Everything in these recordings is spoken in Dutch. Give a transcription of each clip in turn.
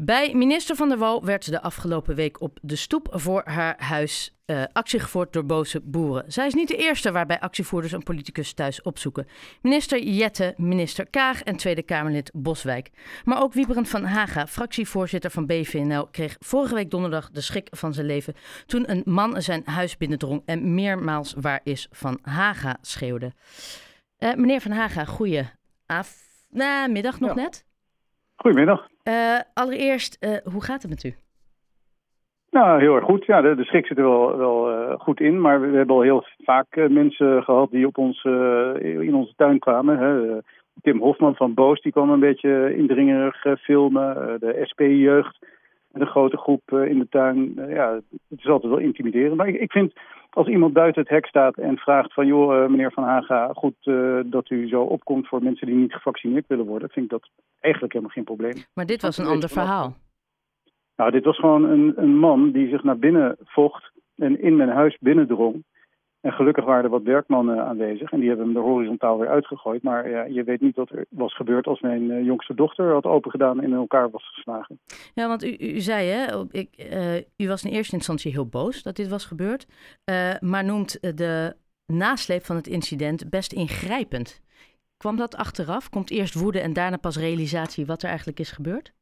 Bij minister Van der Wal werd de afgelopen week op de stoep voor haar huis uh, actie gevoerd door boze boeren. Zij is niet de eerste waarbij actievoerders een politicus thuis opzoeken. Minister Jette, minister Kaag en Tweede Kamerlid Boswijk. Maar ook Wieberend van Haga, fractievoorzitter van BVNL, kreeg vorige week donderdag de schrik van zijn leven toen een man zijn huis binnendrong en meermaals waar is van Haga schreeuwde. Uh, meneer van Haga, goeie af... Nou, middag nog net. Goedemiddag. Uh, allereerst, uh, hoe gaat het met u? Nou, heel erg goed. Ja, de, de schrik zit er wel, wel uh, goed in. Maar we, we, hebben al heel vaak mensen gehad die op ons, in onze tuin kwamen. Hè. Tim Hofman van Boos die kwam een beetje indringerig filmen. de SP-jeugd met een grote groep in de tuin. ja, het is altijd wel intimiderend. Maar ik, ik vind als iemand buiten het hek staat en vraagt van... joh, uh, meneer Van Haga, goed uh, dat u zo opkomt voor mensen die niet gevaccineerd willen worden... vind ik dat eigenlijk helemaal geen probleem. Maar dit was een ander verhaal. Nou, dit was gewoon een, een man die zich naar binnen vocht en in mijn huis binnendrong. En gelukkig waren er wat werkmannen aanwezig en die hebben hem er horizontaal weer uitgegooid. Maar ja, je weet niet wat er was gebeurd als mijn uh, jongste dochter had opengedaan en in elkaar was geslagen. Ja, want u, u zei hè, ik, uh, u was in eerste instantie heel boos dat dit was gebeurd. Uh, maar noemt de nasleep van het incident best ingrijpend. Kwam dat achteraf? Komt eerst woede en daarna pas realisatie wat er eigenlijk is gebeurd?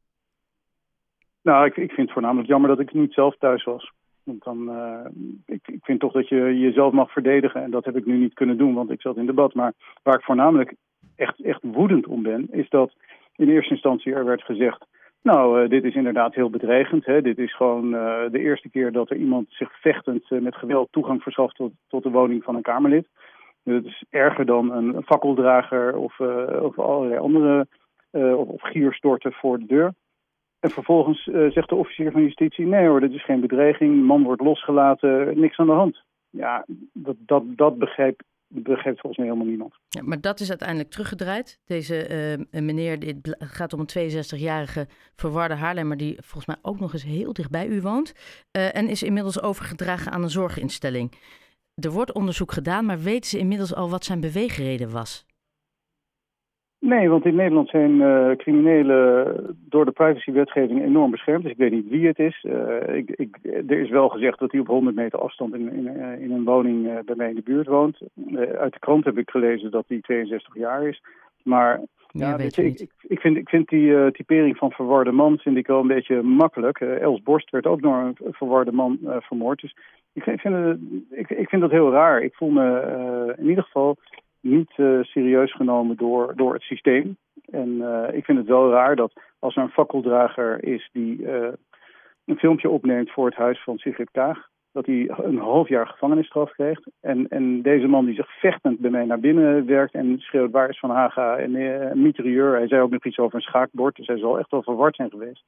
Nou, ik, ik vind het voornamelijk jammer dat ik niet zelf thuis was. Want dan, uh, ik vind toch dat je jezelf mag verdedigen. En dat heb ik nu niet kunnen doen, want ik zat in debat. Maar waar ik voornamelijk echt, echt woedend om ben, is dat in eerste instantie er werd gezegd... Nou, uh, dit is inderdaad heel bedreigend. Hè. Dit is gewoon uh, de eerste keer dat er iemand zich vechtend met geweld toegang verschaft tot, tot de woning van een Kamerlid. Het is erger dan een fakkeldrager of, of allerlei andere of, of gierstorten voor de deur. En vervolgens uh, zegt de officier van justitie: nee hoor, dit is geen bedreiging. Man wordt losgelaten, niks aan de hand. Ja, dat, dat, dat begrijpt, begrijpt volgens mij helemaal niemand. Ja, maar dat is uiteindelijk teruggedraaid. Deze uh, meneer, dit gaat om een 62-jarige verwarde Haarlemmer... die volgens mij ook nog eens heel dicht bij u woont... Uh, en is inmiddels overgedragen aan een zorginstelling. Er wordt onderzoek gedaan, maar weten ze inmiddels al wat zijn beweegreden was? Nee, want in Nederland zijn uh, criminelen door de privacywetgeving enorm beschermd. Dus ik weet niet wie het is. Uh, ik, ik, er is wel gezegd dat hij op 100 meter afstand in, in, in een woning bij mij in de buurt woont. uit de krant heb ik gelezen dat hij 62 jaar is. Maar ja, ja weet je, ik, ik, vind, ik vind die typering van verwarde man vind ik wel een beetje makkelijk. Els Borst werd ook door een verwarde man vermoord. Dus ik vind, ik, ik vind dat heel raar. Ik voel me in ieder geval niet uh, serieus genomen door, door het systeem. En uh, ik vind het wel raar dat als er een fakkeldrager is die uh, een filmpje opneemt voor het huis van Sigrid Kaag, dat hij een half jaar gevangenisstraf krijgt. En, en deze man die zich vechtend bij mij naar binnen werkt en schreeuwt waar is Van Haga en uh, mitrailleur. Hij zei ook nog iets over een schaakbord, dus hij zal echt wel verward zijn geweest.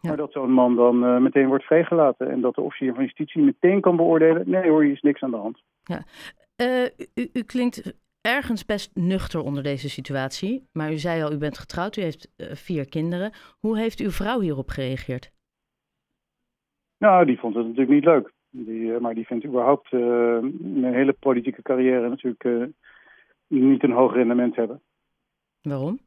Ja. Maar dat zo'n man dan uh, meteen wordt vrijgelaten en dat de officier van justitie meteen kan beoordelen. Nee hoor, hier is niks aan de hand. Ja. Uh, u, u, klinkt ergens best nuchter onder deze situatie. Maar u zei al, u bent getrouwd, u heeft uh, vier kinderen. Hoe heeft uw vrouw hierop gereageerd? Nou, die vond het natuurlijk niet leuk. Die, uh, maar die vindt überhaupt uh, een hele politieke carrière natuurlijk niet een hoog rendement hebben. Waarom?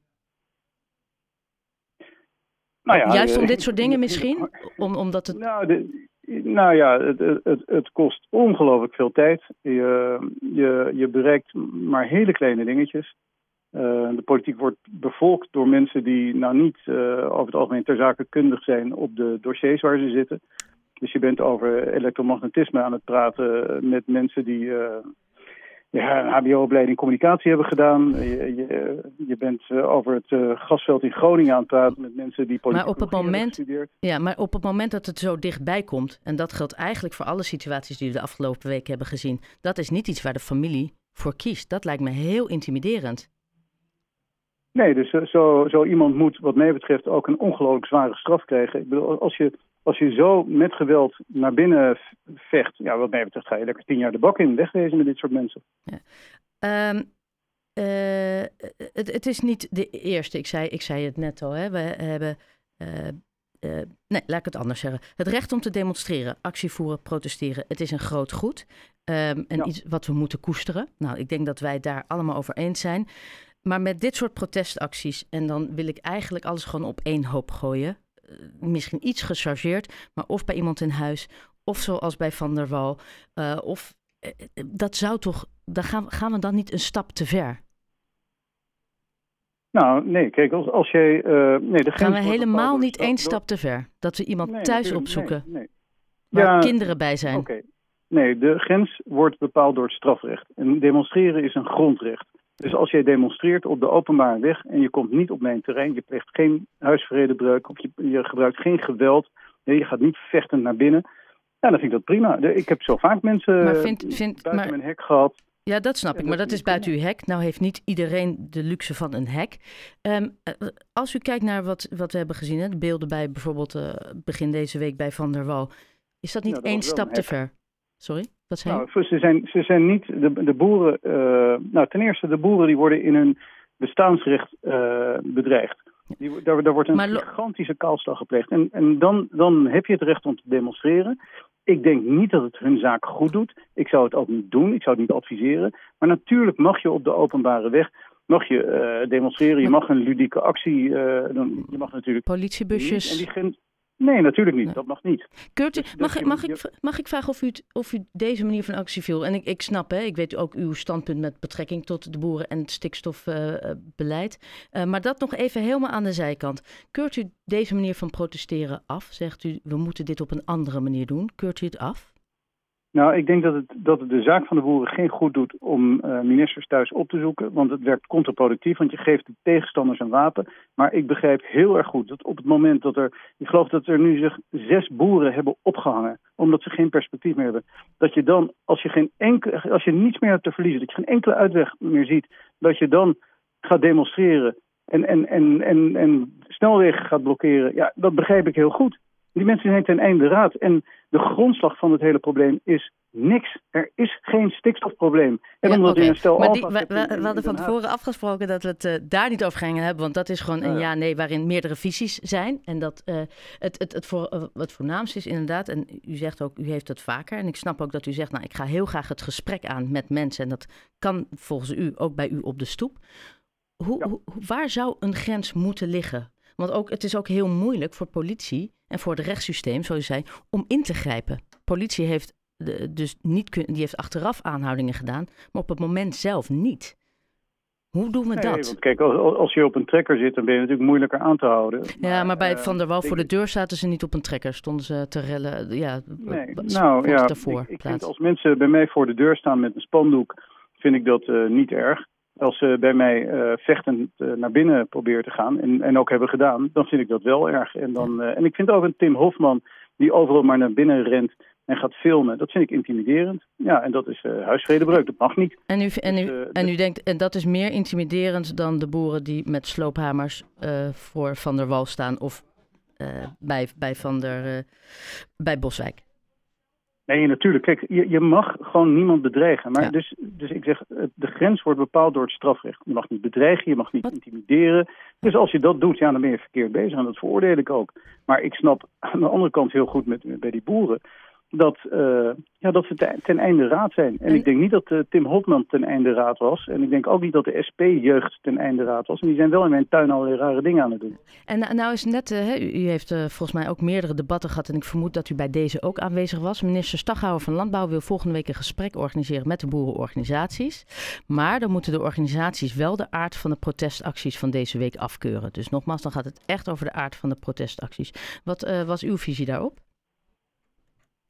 Nou ja, Juist om dit soort dingen misschien? Om, omdat het... Nou, de, nou ja, het, het, het kost ongelooflijk veel tijd. Je, je, je bereikt maar hele kleine dingetjes. Uh, de politiek wordt bevolkt door mensen die nou niet uh, over het algemeen ter zake kundig zijn op de dossiers waar ze zitten. Dus je bent over elektromagnetisme aan het praten met mensen die uh, ja, een hbo-opleiding communicatie hebben gedaan. Je, je, je bent uh, over het uh, gasveld in Groningen aan het praten met mensen die politiek maar op het moment, Ja, maar op het moment dat het zo dichtbij komt... en dat geldt eigenlijk voor alle situaties die we de afgelopen weken hebben gezien... dat is niet iets waar de familie voor kiest. Dat lijkt me heel intimiderend. Nee, dus zo, zo iemand moet wat mij betreft ook een ongelooflijk zware straf krijgen. Ik bedoel, als je als je zo met geweld naar binnen vecht, ja, wat mij betreft ga je lekker tien jaar de bak in, wegwezen met dit soort mensen. Ja. Um, uh, het, het, is niet de eerste, ik zei, ik zei het net al, hè. we hebben, uh, uh, nee, laat ik het anders zeggen. Het recht om te demonstreren, actie voeren, protesteren, het is een groot goed. Um, en ja. iets wat we moeten koesteren. Nou, ik denk dat wij het daar allemaal over eens zijn. Maar met dit soort protestacties, en dan wil ik eigenlijk alles gewoon op één hoop gooien misschien iets gechargeerd, maar of bij iemand in huis, of zoals bij Van der Wal. of dat zou toch, dan gaan, gaan we dan niet een stap te ver? Nou, nee, kijk, als, als jij... nee, de gaan we helemaal niet één stap te ver? Dat we iemand thuis opzoeken? Nee, nee. Waar kinderen bij zijn? Oké. Nee, de grens wordt bepaald door het strafrecht. En demonstreren is een grondrecht. Dus als jij demonstreert op de openbare weg en je komt niet op mijn terrein, je pleegt geen huisvredebreuk of je, je gebruikt geen geweld, nee, je gaat niet vechtend naar binnen, ja, dan vind ik dat prima. Ik heb zo vaak mensen maar vind, vind, buiten maar, mijn hek gehad. Ja, dat snap ik, maar dat is buiten uw hek. Nou heeft niet iedereen de luxe van een hek. Um, als u kijkt naar wat, wat we hebben gezien, hè, de beelden bij bijvoorbeeld uh, begin deze week bij Van der Wal, is dat niet één stap te ver? Sorry, wat nou, Ze zijn, ze zijn niet, de, de boeren, uh, nou ten eerste de boeren die worden in hun bestaansrecht uh, bedreigd. Die, daar, daar wordt een gigantische kaalslag gepleegd. En, en dan, dan heb je het recht om te demonstreren. Ik denk niet dat het hun zaak goed doet. Ik zou het ook niet doen. Ik zou het niet adviseren. Maar natuurlijk mag je op de openbare weg mag je uh, demonstreren. Je mag een ludieke actie uh, doen. Je mag natuurlijk. Politiebusjes. En die, Nee, natuurlijk niet. Dat mag niet. Kurt, dus mag, mag, ik, mag ik vragen of u, of u deze manier van actie viel? En ik, ik snap, hè, ik weet ook uw standpunt met betrekking tot de boeren en het stikstofbeleid. Uh, maar dat nog even helemaal aan de zijkant. Keurt u deze manier van protesteren af? Zegt u, we moeten dit op een andere manier doen? Keurt u het af? Nou, ik denk dat het, dat het de zaak van de boeren geen goed doet om uh, ministers thuis op te zoeken. Want het werkt contraproductief, want je geeft de tegenstanders een wapen. Maar ik begrijp heel erg goed dat op het moment dat er... Ik geloof dat er nu zich zes boeren hebben opgehangen, omdat ze geen perspectief meer hebben. Dat je dan, als je, geen enkele, als je niets meer hebt te verliezen, dat je geen enkele uitweg meer ziet... dat je dan gaat demonstreren en, en, en, en, en snelwegen gaat blokkeren. Ja, dat begrijp ik heel goed. Die mensen zijn ten einde raad. En de grondslag van het hele probleem is niks. Er is geen stikstofprobleem. En ja, omdat okay. een stel maar die, we, we, hadden van tevoren afgesproken dat we het uh, daar niet over gingen hebben. Want dat is gewoon een ja-nee waarin meerdere visies zijn. En dat uh, het, het, het, voor, het voornaamste is inderdaad, en u zegt ook, u heeft het vaker. En ik snap ook dat u zegt, nou ik ga heel graag het gesprek aan met mensen. En dat kan volgens u ook bij u op de stoep. Hoe, ja. hoe, waar zou een grens moeten liggen? Want ook, het is ook heel moeilijk voor politie en voor het rechtssysteem, zoals u zei, om in te grijpen. Politie heeft dus niet kun, die heeft achteraf aanhoudingen gedaan, maar op het moment zelf niet. Hoe doen we nee, dat? Want kijk, als, als, je op een trekker zit, dan ben je natuurlijk moeilijker aan te houden. Maar, ja, maar bij uh, Van der Wal voor de deur zaten ze niet op een trekker. Stonden ze te rellen. Ja, nee, nou ja, ik, ik vind als mensen bij mij voor de deur staan met een spandoek, vind ik dat uh, niet erg. Als ze bij mij uh, vechtend naar binnen proberen te gaan, en, en ook hebben gedaan, dan vind ik dat wel erg. En, dan, en ik vind ook een Tim Hofman, die overal maar naar binnen rent en gaat filmen. Dat vind ik intimiderend. Ja, en dat is huisvredebreuk. Dat mag niet. En u, en, u, dus, en u denkt, en dat is meer intimiderend dan de boeren die met sloophamers voor Van der Wal staan of bij, bij, Van der, bij Boswijk? Nee, natuurlijk. Kijk, je, je mag gewoon niemand bedreigen. Maar ja. dus, dus ik zeg, de grens wordt bepaald door het strafrecht. Je mag niet bedreigen, je mag niet Wat? intimideren. Dus als je dat doet, ja, dan ben je verkeerd bezig. En dat veroordeel ik ook. Maar ik snap aan de andere kant heel goed met, bij die boeren dat, uh, ja, dat ze ten, einde raad zijn. En, en, ik denk niet dat uh, Tim Hopman ten einde raad was. En ik denk ook niet dat de SP-jeugd ten einde raad was. En die zijn wel in mijn tuin al rare dingen aan het doen. En nou, nou is net, uh, u, u heeft volgens mij ook meerdere debatten gehad. En ik vermoed dat u bij deze ook aanwezig was. Minister Staghouwer van Landbouw wil volgende week een gesprek organiseren met de boerenorganisaties. Maar dan moeten de organisaties wel de aard van de protestacties van deze week afkeuren. Dus nogmaals, dan gaat het echt over de aard van de protestacties. Wat was uw visie daarop?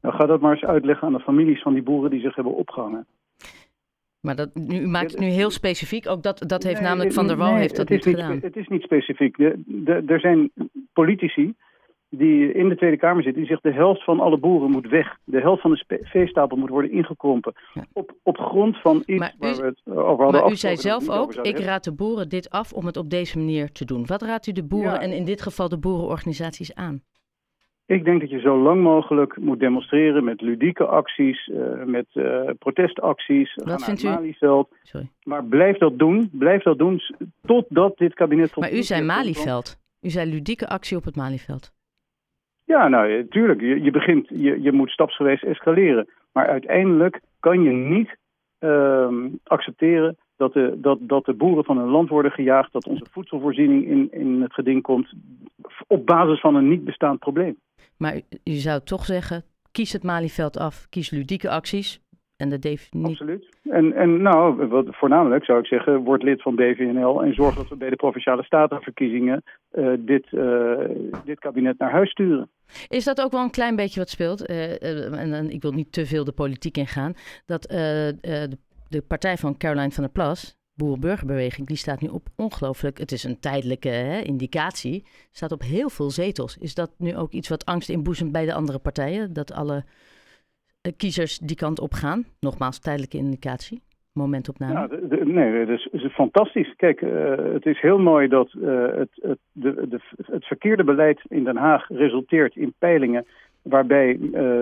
Nou, ga dat maar eens uitleggen aan de families van die boeren die zich hebben opgehangen. Maar dat, u maakt het nu heel specifiek. Ook dat, dat heeft nee, namelijk Van der Wal nee, heeft dat niet, niet gedaan. Het is niet specifiek. De, de, er zijn politici die in de Tweede Kamer zitten... die zeggen de helft van alle boeren moet weg. De helft van de veestapel moet worden ingekrompen. Ja. Op, op grond van iets maar waar u, we het over hadden Maar u zei zelf ook, ik raad de boeren dit af om het op deze manier te doen. Wat raadt u de boeren ja. en in dit geval de boerenorganisaties aan? Ik denk dat je zo lang mogelijk moet demonstreren met ludieke acties, uh, met uh, protestacties. Wat vindt u? Malieveld. Sorry. Maar blijf dat doen, blijf dat doen totdat dit kabinet... Maar u zei Malieveld. U zei ludieke actie op het Malieveld. Ja, nou, tuurlijk. Je, je begint, je, je moet stapsgewijs escaleren. Maar uiteindelijk kan je niet uh, accepteren dat de, dat, dat de boeren van hun land worden gejaagd, dat onze voedselvoorziening in, in het geding komt, op basis van een niet bestaand probleem. Maar je zou toch zeggen, kies het Malieveld af, kies ludieke acties. En de definitie. Absoluut. En, en nou, wat, voornamelijk zou ik zeggen, word lid van BVNL en zorg dat we bij de provinciale statenverkiezingen uh, dit, uh, dit kabinet naar huis sturen. Is dat ook wel een klein beetje wat speelt? Uh, en, en, ik wil niet te veel de politiek ingaan. Dat de, de partij van Caroline van der Plas, Boerenburgerbeweging, die staat nu op ongelooflijk, het is een tijdelijke hè, indicatie, staat op heel veel zetels. Is dat nu ook iets wat angst inboezemt bij de andere partijen? Dat alle eh, kiezers die kant op gaan? Nogmaals, tijdelijke indicatie. Momentopname. Ja, de, nee, dat is, is, fantastisch. Kijk, uh, het is heel mooi dat uh, het, het, de, het verkeerde beleid in Den Haag resulteert in peilingen waarbij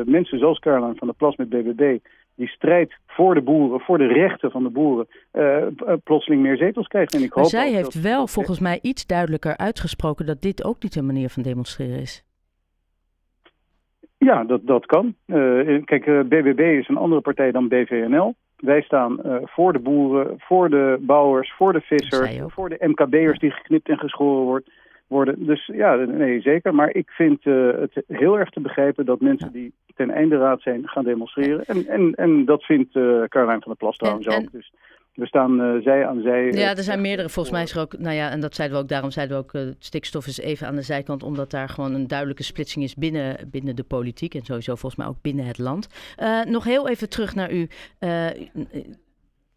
mensen zoals Caroline van der Plas met BBB die strijd voor de boeren, voor de rechten van de boeren, uh, plotseling meer zetels krijgt. En ik maar hoop zij heeft wel volgens mij iets duidelijker uitgesproken dat dit ook niet een manier van demonstreren is. Ja, dat, dat kan. Uh, kijk, BBB is een andere partij dan BVNL. Wij staan voor de boeren, voor de bouwers, voor de vissers, voor de MKB'ers die geknipt en geschoren wordt worden. Dus ja, nee, zeker. Maar ik vind uh, het heel erg te begrijpen dat mensen die ten einde raad zijn gaan demonstreren. En, en, en dat vindt uh, Caroline van der Plas trouwens ook. Dus we staan uh, zij aan zij. Ja, er zijn meerdere. Volgens mij is er ook, nou ja, en dat zeiden we ook, daarom zeiden we ook, stikstof is even aan de zijkant, omdat daar gewoon een duidelijke splitsing is binnen, binnen de politiek en sowieso volgens mij ook binnen het land. nog heel even terug naar u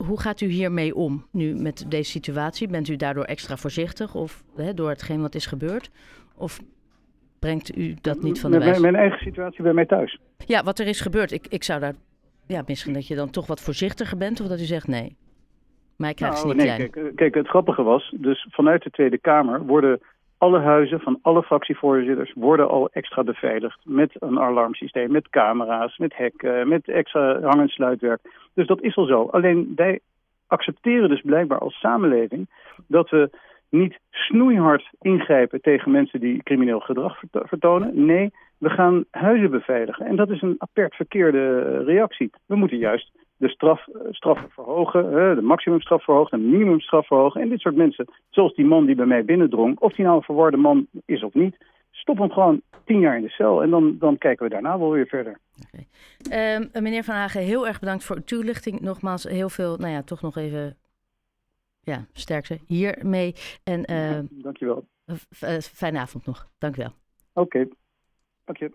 hoe gaat u hiermee om nu met deze situatie? Bent u daardoor extra voorzichtig of hè, door hetgeen wat is gebeurd? Of brengt u dat niet van de wijs? Mijn, eigen situatie bij mij thuis. Ja, wat er is gebeurd. Ik, ik zou daar... Ja, misschien dat je dan toch wat voorzichtiger bent of dat u zegt nee. Maar ik krijg nou, ze niet nee. Kijk, kijk, het grappige was, dus vanuit de Tweede Kamer worden alle huizen van alle fractievoorzitters worden al extra beveiligd. Met een alarmsysteem, met camera's, met hekken, met extra hang- en sluitwerk. Dus dat is al zo. Alleen wij accepteren dus blijkbaar als samenleving dat we niet snoeihard ingrijpen tegen mensen die crimineel gedrag vertonen. Nee, we gaan huizen beveiligen. En dat is een apert verkeerde reactie. We moeten juist de straf, eh, straffen verhogen, de maximumstraf verhogen, de minimumstraf verhogen. En dit soort mensen, zoals die man die bij mij binnendrong, of die nou een verwarde man is of niet, stop hem gewoon tien jaar in de cel en dan, dan kijken we daarna wel weer verder. Okay. Um, meneer Van Hagen, heel erg bedankt voor uw toelichting. Nogmaals, heel veel, nou ja, toch nog even ja, sterkte hiermee. En, uh, Dankjewel. Fijne avond nog. Dank u wel. Oké, okay. dank je.